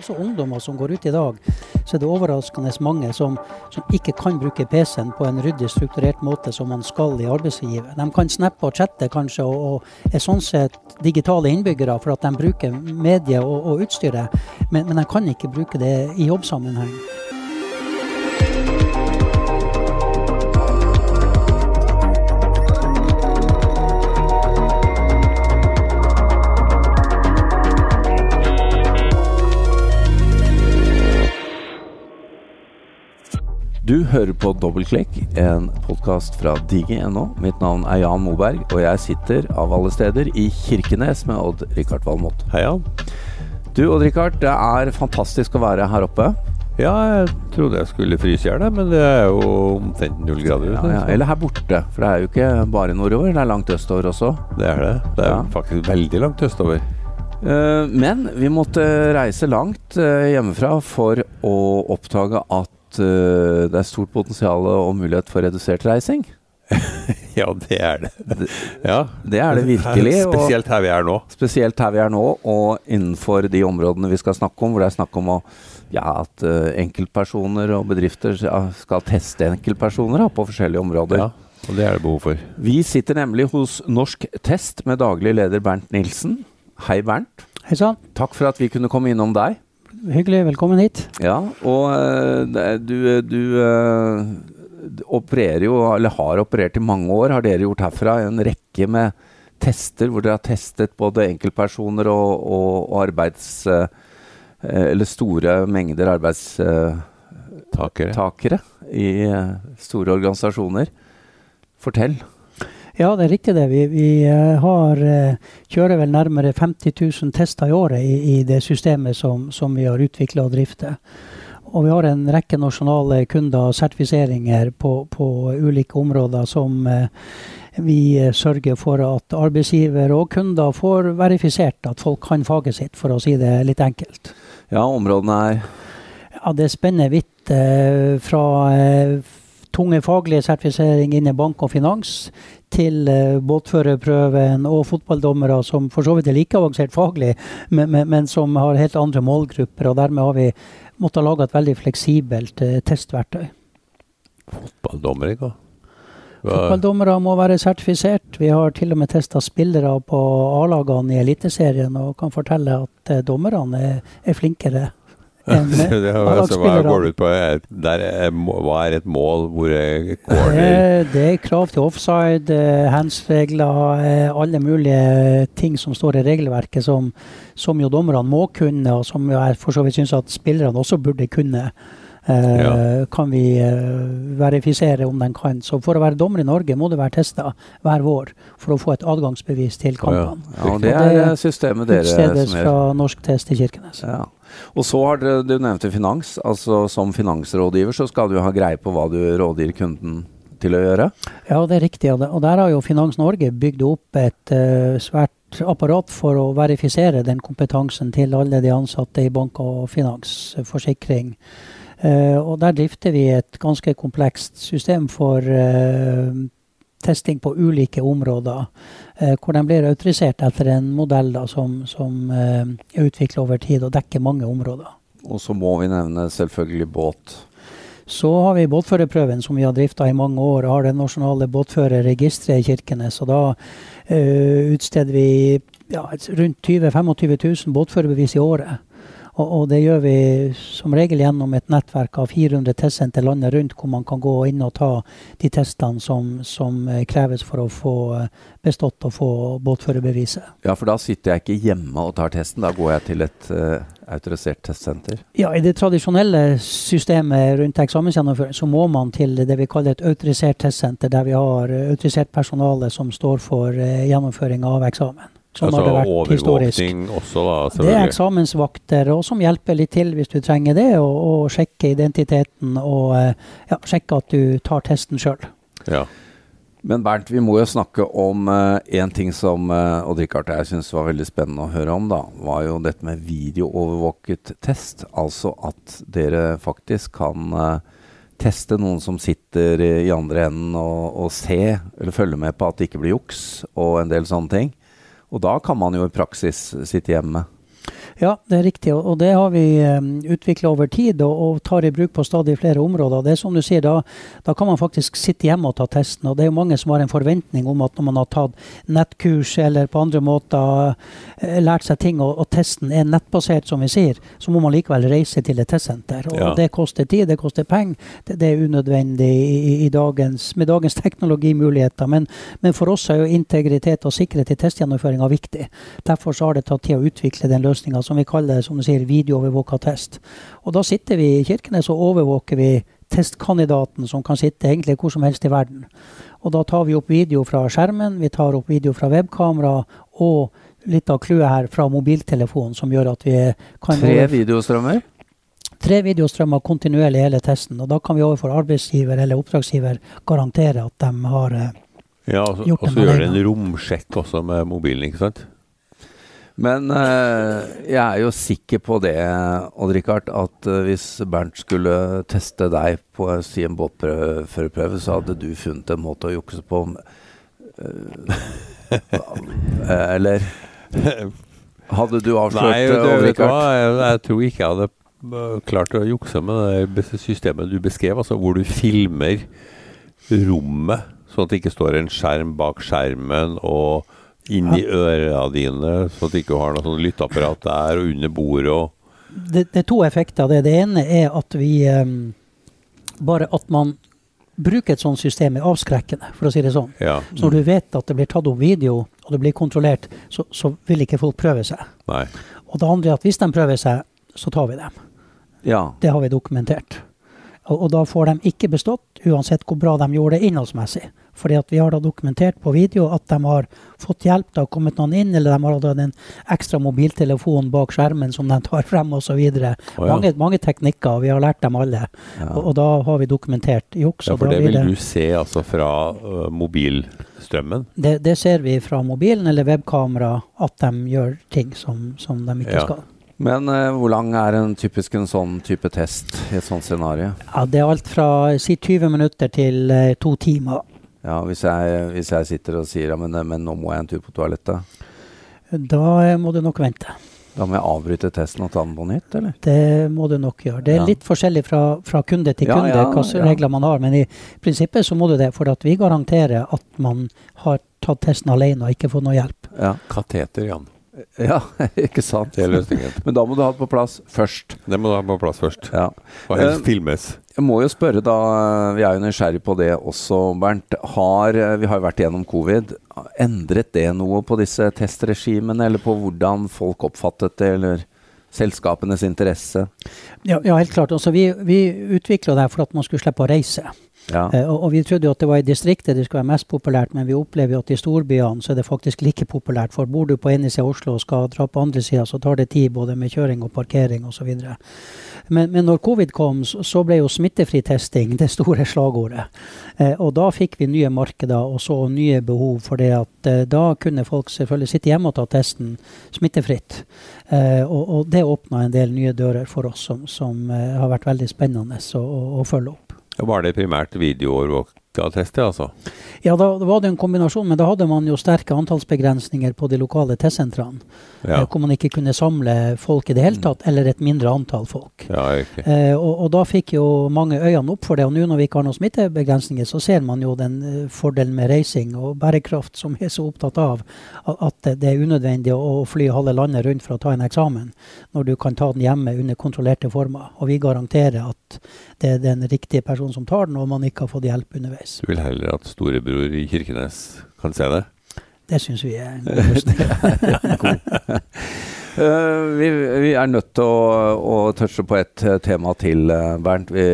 også ungdommer som går ut i dag, så er det overraskende mange som, som ikke kan bruke PC-en på en ryddig, strukturert måte som man skal i arbeidslivet. De kan snappe og chatte kanskje, og, og er sånn sett digitale innbyggere for at de bruker medier og, og utstyret, men, men de kan ikke bruke det i jobbsammenheng. Du hører på Dobbeltklikk, en podkast fra digi.no. Mitt navn er Jan Moberg, og jeg sitter av alle steder i Kirkenes med Odd-Rikard Valmot. Hei, Jan. Du Odd-Rikard, det er fantastisk å være her oppe. Ja, jeg trodde jeg skulle fryse i hjel, men det er jo omtrent null grader ute. Ja, ja. Eller her borte, for det er jo ikke bare nordover, det er langt østover også. Det er det. Det er ja. faktisk veldig langt østover. Uh, men vi måtte reise langt uh, hjemmefra for å oppdage at uh, det er stort potensial og mulighet for redusert reising. ja, det er det. Ja, det er det virkelig. Spesielt her vi er nå. Spesielt her vi er nå, og innenfor de områdene vi skal snakke om, hvor det er snakk om å, ja, at uh, enkeltpersoner og bedrifter skal teste enkeltpersoner da, på forskjellige områder. Ja, og det er det behov for. Vi sitter nemlig hos Norsk Test med daglig leder Bernt Nilsen. Hei, Bernt. Hei sann. Takk for at vi kunne komme innom deg. Hyggelig. Velkommen hit. Ja, og uh, du, du uh, opererer jo, eller har operert i mange år, har dere gjort herfra en rekke med tester hvor dere har testet både enkeltpersoner og, og, og arbeids... Eller store mengder arbeidstakere i store organisasjoner. Fortell. Ja, det er riktig det. Vi, vi eh, har, eh, kjører vel nærmere 50 000 tester i året i, i det systemet som, som vi har utvikla og drifter. Og vi har en rekke nasjonale kunder og sertifiseringer på, på ulike områder som eh, vi sørger for at arbeidsgiver og kunder får verifisert at folk kan faget sitt, for å si det litt enkelt. Ja, områdene er Ja, Det spenner vidt fra tunge faglige sertifisering innen bank og finans til uh, båtførerprøven og fotballdommere som for så vidt er like avansert faglig, men, men, men, som har helt andre målgrupper. og Dermed har vi måttet lage et veldig fleksibelt uh, testverktøy. Fotballdommere, hva? Fotballdommere må være sertifisert. Vi har til og med testa spillere på A-lagene i Eliteserien og kan fortelle at uh, dommerne er, er flinkere det altså, hva går det ut på? Der er, hva er et mål? Hvor er corner? Det er krav til offside, eh, hands-regler, eh, alle mulige ting som står i regelverket som, som jo dommerne må kunne, og som jeg for så vidt syns at spillerne også burde kunne. Ja. kan vi uh, verifisere om den kan. Så for å være dommer i Norge må du være testa hver vår for å få et adgangsbevis til kampene. Ja, ja. det er systemet dere som Utstedes fra Norsk Test i Kirkenes. Ja. Og så har dere, du nevnte finans. altså Som finansrådgiver så skal du ha greie på hva du rådgir kunden til å gjøre? Ja, det er riktig. Og der har jo Finans Norge bygd opp et uh, svært apparat for å verifisere den kompetansen til alle de ansatte i bank og finans, forsikring. Uh, og der drifter vi et ganske komplekst system for uh, testing på ulike områder. Eh, hvor de blir autorisert etter en modell da, som, som eh, er utvikla over tid og dekker mange områder. Og så må vi nevne selvfølgelig båt. Så har vi båtførerprøven som vi har drifta i mange år. og Har det nasjonale båtførerregisteret i Kirkenes. og Da uh, utsteder vi ja, rundt 20 25 000 båtførerbevis i året. Og, og, det gjør vi som regel gjennom et nettverk av 400 testsenter landet rundt, hvor man kan gå inn og ta de testene som, som eh, kreves for å få eh, bestått og få båtførerbeviset. Ja, for da sitter jeg ikke hjemme og tar testen, da går jeg til et uh, autorisert testsenter? Ja, i det tradisjonelle systemet rundt eksamensgjennomføring så må man til det vi kaller et autorisert testsenter, der vi har autorisert personale som står for uh, gjennomføring av eksamen. Sånn altså overvåkning også, da? Det er eksamensvakter og som hjelper litt til hvis du trenger det, og, og sjekke identiteten og eh, ja, sjekke at du tar testen sjøl. Ja. Men Bernt, vi må jo snakke om én uh, ting som uh, Odd Rikard jeg syns var veldig spennende å høre om. da, var jo dette med videoovervåket test. Altså at dere faktisk kan uh, teste noen som sitter i, i andre enden og, og se eller følge med på at det ikke blir juks og en del sånne ting. Og da kan man jo i praksis sitte hjemme. Ja, det er riktig. Og det har vi um, utvikla over tid og, tar i bruk på stadig flere områder. Det er som du sier, da, da, kan man faktisk sitte hjemme og ta testen. Og det er jo mange som har en forventning om at når man har tatt nettkurs eller på andre måter uh, lært seg ting, og, og, testen er nettbasert, som vi sier, så må man likevel reise til et testsenter. Og ja. det koster tid, det koster penger. Det, det, er unødvendig i, i dagens, med dagens teknologimuligheter. Men, men, for oss er jo integritet og sikkerhet i testgjennomføringa viktig. Derfor så har det tatt tid å utvikle den løsninga som vi kaller som du sier, videoovervåka test. Og da sitter vi i Kirkenes og overvåker vi testkandidaten som kan sitte egentlig hvor som helst i verden. Og da tar vi opp video fra skjermen, vi tar opp video fra webkamera og litt av clouet her fra mobiltelefonen, som gjør at vi kan Tre videostrømmer? Tre videostrømmer kontinuerlig hele testen. Og da kan vi overfor arbeidsgiver eller oppdragsgiver garantere at de har eh, ja, altså, gjort det. Og så gjør det en romsjekk også med mobilen, ikke sant? Men uh, jeg er jo sikker på det, Odd-Rikard, at uh, hvis Bernt skulle teste deg på si en båtførerprøve, så hadde du funnet en måte å jukse på. Eller Hadde du avslørt Odd-Rikard? Jeg, jeg tror ikke jeg hadde klart å jukse med det systemet du beskrev, altså hvor du filmer rommet, sånn at det ikke står en skjerm bak skjermen. og inn i øra dine, så at du ikke har noe sånn lytteapparat der og under bordet. og det, det, er to effekter av det. Det ene er at vi um, Bare at man bruker et sånt system er avskrekkende, for å si det sånn. Ja. Så når du vet at det blir tatt opp video, og det blir kontrollert, så, så vil ikke folk prøve seg. Nei. Og det andre er at hvis de prøver seg, så tar vi dem. Ja. Det har vi dokumentert. Og, og, da får de ikke bestått, uansett hvor bra de gjorde det innholdsmessig. Fordi at vi har da dokumentert på video at de har fått hjelp. Det har kommet noen inn, eller de har hatt en ekstra mobiltelefon bak skjermen som de tar frem osv. Oh, ja. mange, mange teknikker. Vi har lært dem alle. Ja. Og, og, da har vi dokumentert juks. Ja, for det vil du se altså fra uh, mobilstrømmen? Det, det, ser vi fra mobilen eller webkamera, at de gjør ting som, som de ikke ja. skal. Men eh, hvor lang er en typisk en sånn type test i et sånt scenario? Ja, Det er alt fra si 20 minutter til eh, to timer. Ja, hvis jeg, hvis jeg, sitter og sier ja, men, men, nå må jeg en tur på toalettet? Da må du nok vente. Da må jeg avbryte testen og ta den på nytt, eller? Det må du nok gjøre. Det er ja. litt forskjellig fra, fra kunde til kunde ja, hvilke regler man har, men i prinsippet så må du det. For at vi garanterer at man har tatt testen alene og ikke fått noe hjelp. Ja. Kateter, Jan. Ja, ikke sant. Det er løsningen. Men da må du ha det på plass først. Det må du ha på plass først. Ja. Og helst uh, filmes. Jeg må jo spørre, da, vi er jo nysgjerrig på det også, Bernt. Har, eh, vi har jo vært gjennom covid. Endret det noe på disse testregimene, eller på hvordan folk oppfattet det, eller selskapenes interesse? Ja, ja helt klart. Altså, vi vi utvikla det for at man skulle slippe å reise. Ja. Uh, og, og, vi trodde jo at det var i distriktet det skulle være mest populært, men vi opplever jo at i storbyene så er det faktisk like populært. For bor du på ene sida av Oslo og skal dra på andre sida, så tar det tid både med kjøring og parkering osv. Men, men når covid kom, så, ble jo smittefri testing det store slagordet. Eh, og da fikk vi nye markeder og så nye behov for det at eh, da kunne folk selvfølgelig sitte hjemme og ta testen smittefritt. Og, og, det åpna en del nye dører for oss som, som har vært veldig spennende å, å, å følge opp. Var det primært videoovervåka tester, altså? Ja, da var det en kombinasjon, men da hadde man jo sterke antallsbegrensninger på de lokale testsentrene. Ja. Eh, hvor man ikke kunne samle folk i det hele tatt, eller et mindre antall folk. Ja, eh, og, og, da fikk jo mange øynene opp for det. Og nå når vi ikke har noen smittebegrensninger, så ser man jo den uh, fordelen med reising og bærekraft som vi er så opptatt av. At det er unødvendig å fly halve landet rundt for å ta en eksamen, når du kan ta den hjemme under kontrollerte former. Og vi garanterer at det er den riktige personen som tar den, og man ikke har fått hjelp underveis. Du vil heller at storebror i Kirkenes kan se det? Det syns vi er en god løsning. uh, vi, vi, er nødt til å, å touche på et eh, tema til, eh, Bernt. Vi,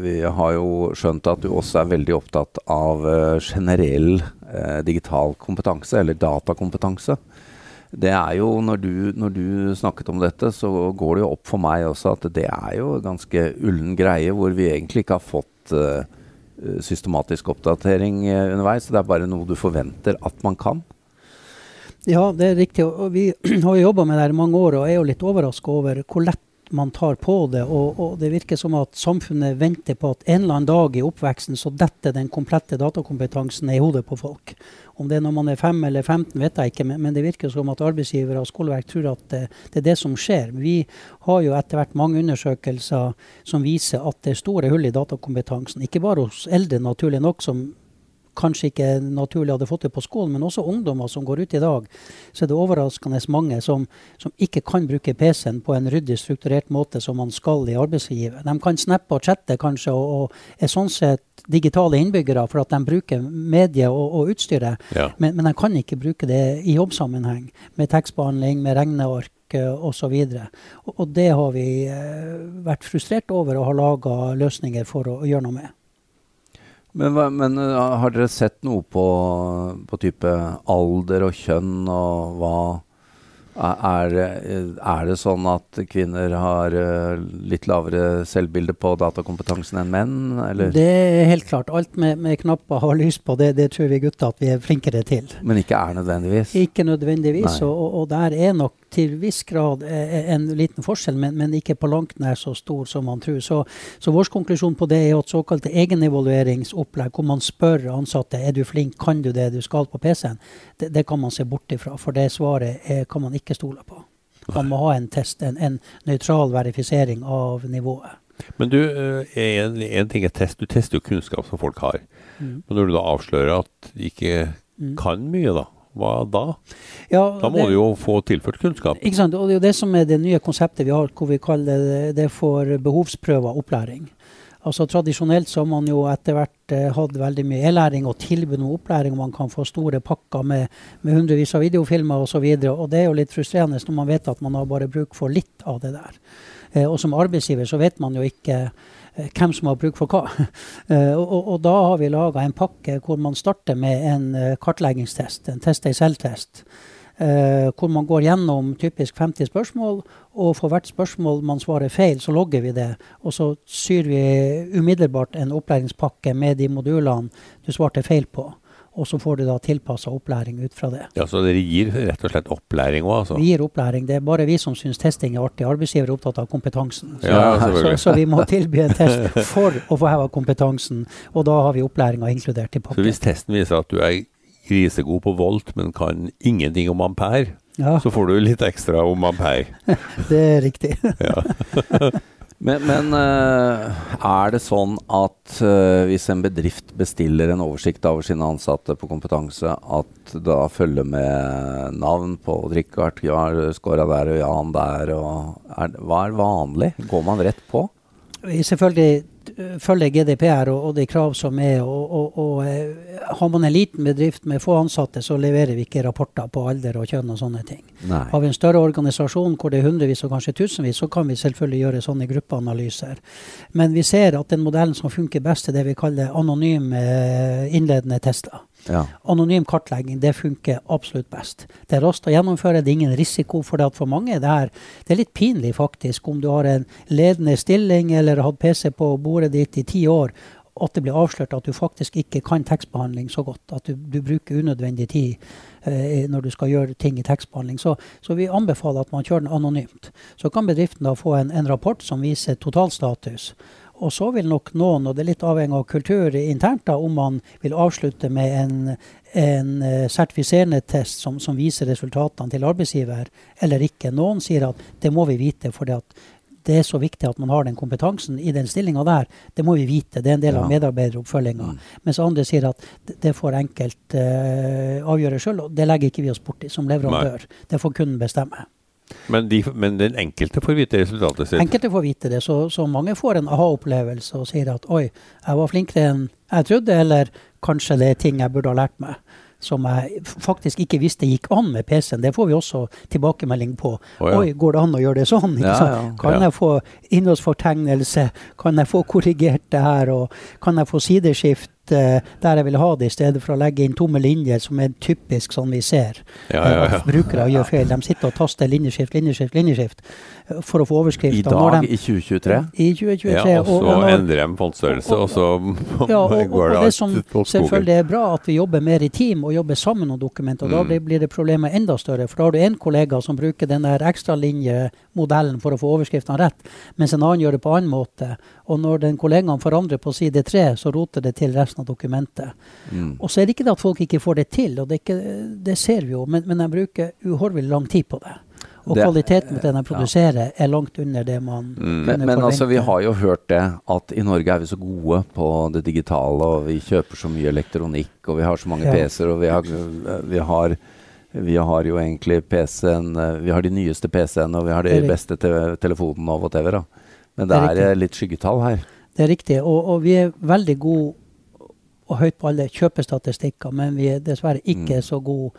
vi, har jo skjønt at du også er veldig opptatt av generell uh, digital kompetanse, eller datakompetanse. Det er jo, når du, når du, snakket om dette, så går det jo opp for meg også at det er jo ganske ullen greie, hvor vi egentlig ikke har fått uh, systematisk oppdatering underveis, underveis. Det er bare noe du forventer at man kan. Ja, det er riktig. Og vi har jobba med det i mange år og er jo litt overraska over hvor lett man tar på det. Og, og, det virker som at samfunnet venter på at en eller annen dag i oppveksten så detter den komplette datakompetansen i hodet på folk. Om det er når man er 5 eller 15, vet jeg ikke, men, men det virker som at arbeidsgivere og skoleverk tror at det, det, er det som skjer. Vi har jo etter hvert mange undersøkelser som viser at det er store hull i datakompetansen. Ikke bare hos eldre, naturlig nok, som kanskje ikke naturlig hadde fått det på skolen, men også ungdommer som går ut i dag, så er det overraskende mange som, som ikke kan bruke PC-en på en ryddig, strukturert måte som man skal i arbeidslivet. De kan snappe og chatte kanskje, og, og er sånn sett digitale innbyggere for at de bruker medier og, og utstyret, ja. men, men de kan ikke bruke det i jobbsammenheng, med tekstbehandling, med regneark osv. Og, og det har vi eh, vært frustrert over og har laga løsninger for å, å gjøre noe med. Men, men, eh, har dere sett noe på, på type alder og kjønn, og hva er, er, det sånn at kvinner har eh, litt lavere selvbilde på datakompetansen enn menn? Eller? Det er helt klart. Alt med, med knapper har lys på, det, det tror vi gutter at vi er flinkere til. Men ikke er nødvendigvis? Ikke nødvendigvis. Og, og, der er nok til viss grad eh, en liten forskjell, men, men, ikke på langt nær så stor som man tror. Så, så vår konklusjon på det er at såkalte egenevalueringsopplegg, hvor man spør ansatte er du flink, kan du det du skal på PC-en, det, det, kan man se bort ifra. For det svaret er, kan man ikke stole på. Man må ha en test, en, en nøytral verifisering av nivået. Men du, eh, en, en, ting er test. Du tester jo kunnskap som folk har. Mm. Men når du da avslører at de ikke mm. kan mye, da, hva da? Ja, da må det, du jo få tilført kunnskap. Ikke sant? Og Det er jo det som er det nye konseptet vi har, hvor vi kaller det for behovsprøver opplæring. Altså Tradisjonelt så har man jo etter hvert eh, hatt veldig mye e-læring og tilbud om opplæring. Man kan få store pakker med, med hundrevis av videofilmer osv. Og, så og det er jo litt frustrerende når man vet at man har bare bruk for litt av det der. Eh, og som arbeidsgiver så vet man jo ikke eh, hvem som har bruk for hva. Eh, og, og, og, da har vi laga en pakke hvor man starter med en eh, kartleggingstest, en test deg selv-test. Uh, hvor man går gjennom typisk 50 spørsmål, og for hvert spørsmål man svarer feil, så logger vi det. Og så syr vi umiddelbart en opplæringspakke med de modulene du svarte feil på. Og så får du da tilpassa opplæring ut fra det. Ja, Så dere gir rett og slett opplæring òg? Altså. Vi gir opplæring. Det er bare vi som syns testing er artig. Arbeidsgiver er opptatt av kompetansen. Så, ja, så, så, vi må tilby en test for å få heva kompetansen. Og da har vi opplæringa inkludert i pakken. Så hvis testen viser at du er grisegod på volt, men kan ingenting om ampere, ja. så får du litt ekstra om ampere. det er riktig. men, men uh, er det sånn at uh, hvis en bedrift bestiller en oversikt over sine ansatte på kompetanse, at da følger med navn på Richard, ja, skåra der og Jan der, og er, hva er vanlig? Går man rett på? Selvfølgelig følger GDPR og, og, de krav som er. Og, og, og, eh, har man en liten bedrift med få ansatte, så leverer vi ikke rapporter på alder og kjønn og sånne ting. Nei. Har vi en større organisasjon hvor det er hundrevis og kanskje tusenvis, så kan vi selvfølgelig gjøre sånne gruppeanalyser. Men vi ser at den modellen som funker best, er det vi kaller anonyme eh, innledende tester. Ja. Anonym kartlegging det funker absolutt best. Det er raskt å gjennomføre, det er ingen risiko for det. at For mange det er, det er litt pinlig faktisk om du har en ledende stilling eller har hatt PC på bordet ditt i ti år, at det blir avslørt at du faktisk ikke kan tekstbehandling så godt. At du, du bruker unødvendig tid eh, når du skal gjøre ting i tekstbehandling. Så, så, vi anbefaler at man kjører den anonymt. Så kan bedriften da få en, en rapport som viser totalstatus. Og så vil nok noen, og det er litt avhengig av kultur internt, da, om man vil avslutte med en, en uh, sertifiserende test som, som, viser resultatene til arbeidsgiver, eller ikke. Noen sier at det må vi vite, for det er så viktig at man har den kompetansen i den stillinga der. Det må vi vite. Det er en del av medarbeideroppfølginga. Mm. Mens andre sier at det får enkelt uh, avgjøre sjøl, og det legger ikke vi oss borti som leverandør. Det får kunden bestemme. Men, de, men, den enkelte får vite resultatet sitt? Enkelte får vite det. Så, så mange får en aha-opplevelse og sier at oi, jeg var flinkere enn jeg trodde, eller kanskje det er ting jeg burde ha lært meg som jeg faktisk ikke visste gikk an med PC-en. Det får vi også tilbakemelding på. Oh, ja. Oi, går det an å gjøre det sånn? Ja, ja. Kan jeg få innholdsfortegnelse? Kan jeg få korrigert det her? Og kan jeg få sideskift? Uh, der jeg vil ha det, i stedet for å legge inn tomme linjer, som er typisk sånn vi ser. Ja, ja, ja. At brukere gjør feil. De sitter og taster linjeskift, linjeskift, linjeskift for å få overskrifter. I dag, de, i 2023? I 2023. Ja, og så og, endrer de fondsstørrelse, og, så ja, og, går det, det som selvfølgelig er bra, at vi jobber mer i team og jobber sammen om dokument, og mm. Da blir det problemet enda større. For da har du én kollega som bruker den der ekstralinjemodellen for å få overskriftene rett, mens en annen gjør det på annen måte. Og når den kollegaen forandrer på side tre, så roter det til resten av dokumentet. Mm. Og så er det ikke det at folk ikke får det til, og det, ikke, det ser vi jo, men, men de bruker uhorvelig lang tid på det. Og det, kvaliteten på det de produserer, ja. er langt under det man mm. Men, men altså, vi har jo hørt det, at i Norge er vi så gode på det digitale, og vi kjøper så mye elektronikk, og vi har så mange ja. PC-er, og vi har, vi har vi har jo egentlig PC-en Vi har de nyeste PC-ene, og vi har de beste te telefonene og whatever. Da. Men det, det er, er litt skyggetall her. Det er riktig. Og, og, vi er veldig gode og høyt på alle kjøpestatistikker, men vi er dessverre ikke mm. så gode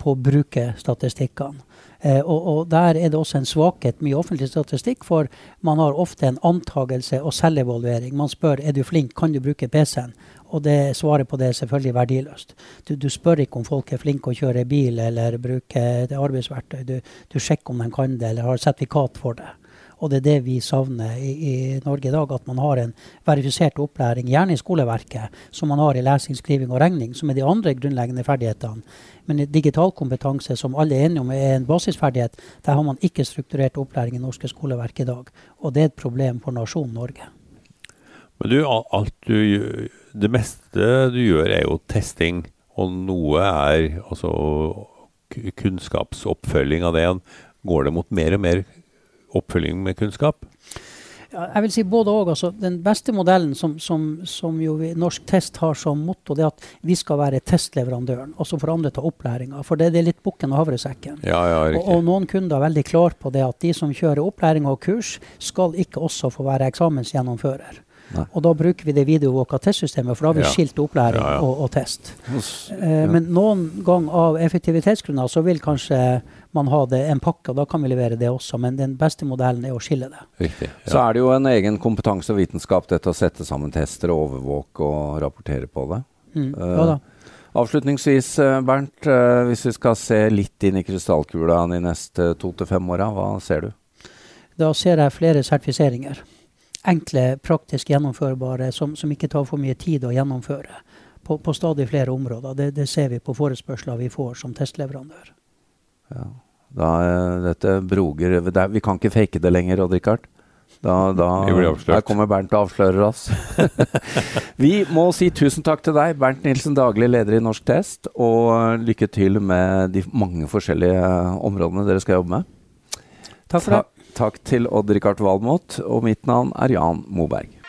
på å bruke statistikkene. Eh, og, og, Der er det også en svakhet med offentlig statistikk, for man har ofte en antagelse og selvevaluering. Man spør er du flink, kan du bruke PC-en? Og det svaret på det er selvfølgelig verdiløst. Du, du, spør ikke om folk er flinke å kjøre bil eller bruke arbeidsverktøy. Du, du sjekker om de kan det eller har sertifikat for det. Og det er det vi savner i, i, Norge i dag, at man har en verifisert opplæring, gjerne i skoleverket, som man har i lesing, skriving og regning, som er de andre grunnleggende ferdighetene. Men digital kompetanse, som alle er enige om er en basisferdighet, der har man ikke strukturert opplæring i norske skoleverk i dag. Og det er et problem for nasjonen Norge. Men du, alt du, det meste du gjør er jo testing, og noe er altså kunnskapsoppfølging av det. Går det mot mer og mer oppfølging med kunnskap? Ja, jeg vil si både og. Altså, den beste modellen som, som, som Norsk Test har som motto, det er at vi skal være testleverandøren. Og så får andre ta opplæringa. For det, det, er litt bukken og havresekken. Ja, ja, og, og, noen kunder er veldig klar på det at de som kjører opplæring og kurs, skal ikke også få være eksamensgjennomfører. Nei. Og da bruker vi det videovåka-testsystemet for da har vi ja. skilt opplæring ja, ja. Og, og, test. Eh, men noen gang av effektivitetsgrunner så vil kanskje man ha det en pakke, og da kan vi levere det også. Men den beste modellen er å skille det. Riktig. Så er det jo en egen kompetanse og vitenskap dette å sette sammen tester, og overvåke og rapportere på det. Mm. Uh, ja da. Avslutningsvis, eh, Bernt, uh, hvis vi skal se litt inn i krystallkula de neste to til fem åra, hva ser du? Da ser jeg flere sertifiseringer enkle, praktisk gjennomførbare, som, som, ikke tar for mye tid å gjennomføre på, på stadig flere områder. Det, det, ser vi på forespørsler vi får som testleverandør. Ja. Da er dette broger det, Vi kan ikke fake det lenger, Odd-Rikard. Da, da Her kommer Bernt og avslører oss. vi må si tusen takk til deg, Bernt Nilsen, daglig leder i Norsk Test, og lykke til med de mange forskjellige områdene dere skal jobbe med. Takk for det. Takk til Odd-Rikard Valmot, og mitt navn er Jan Moberg.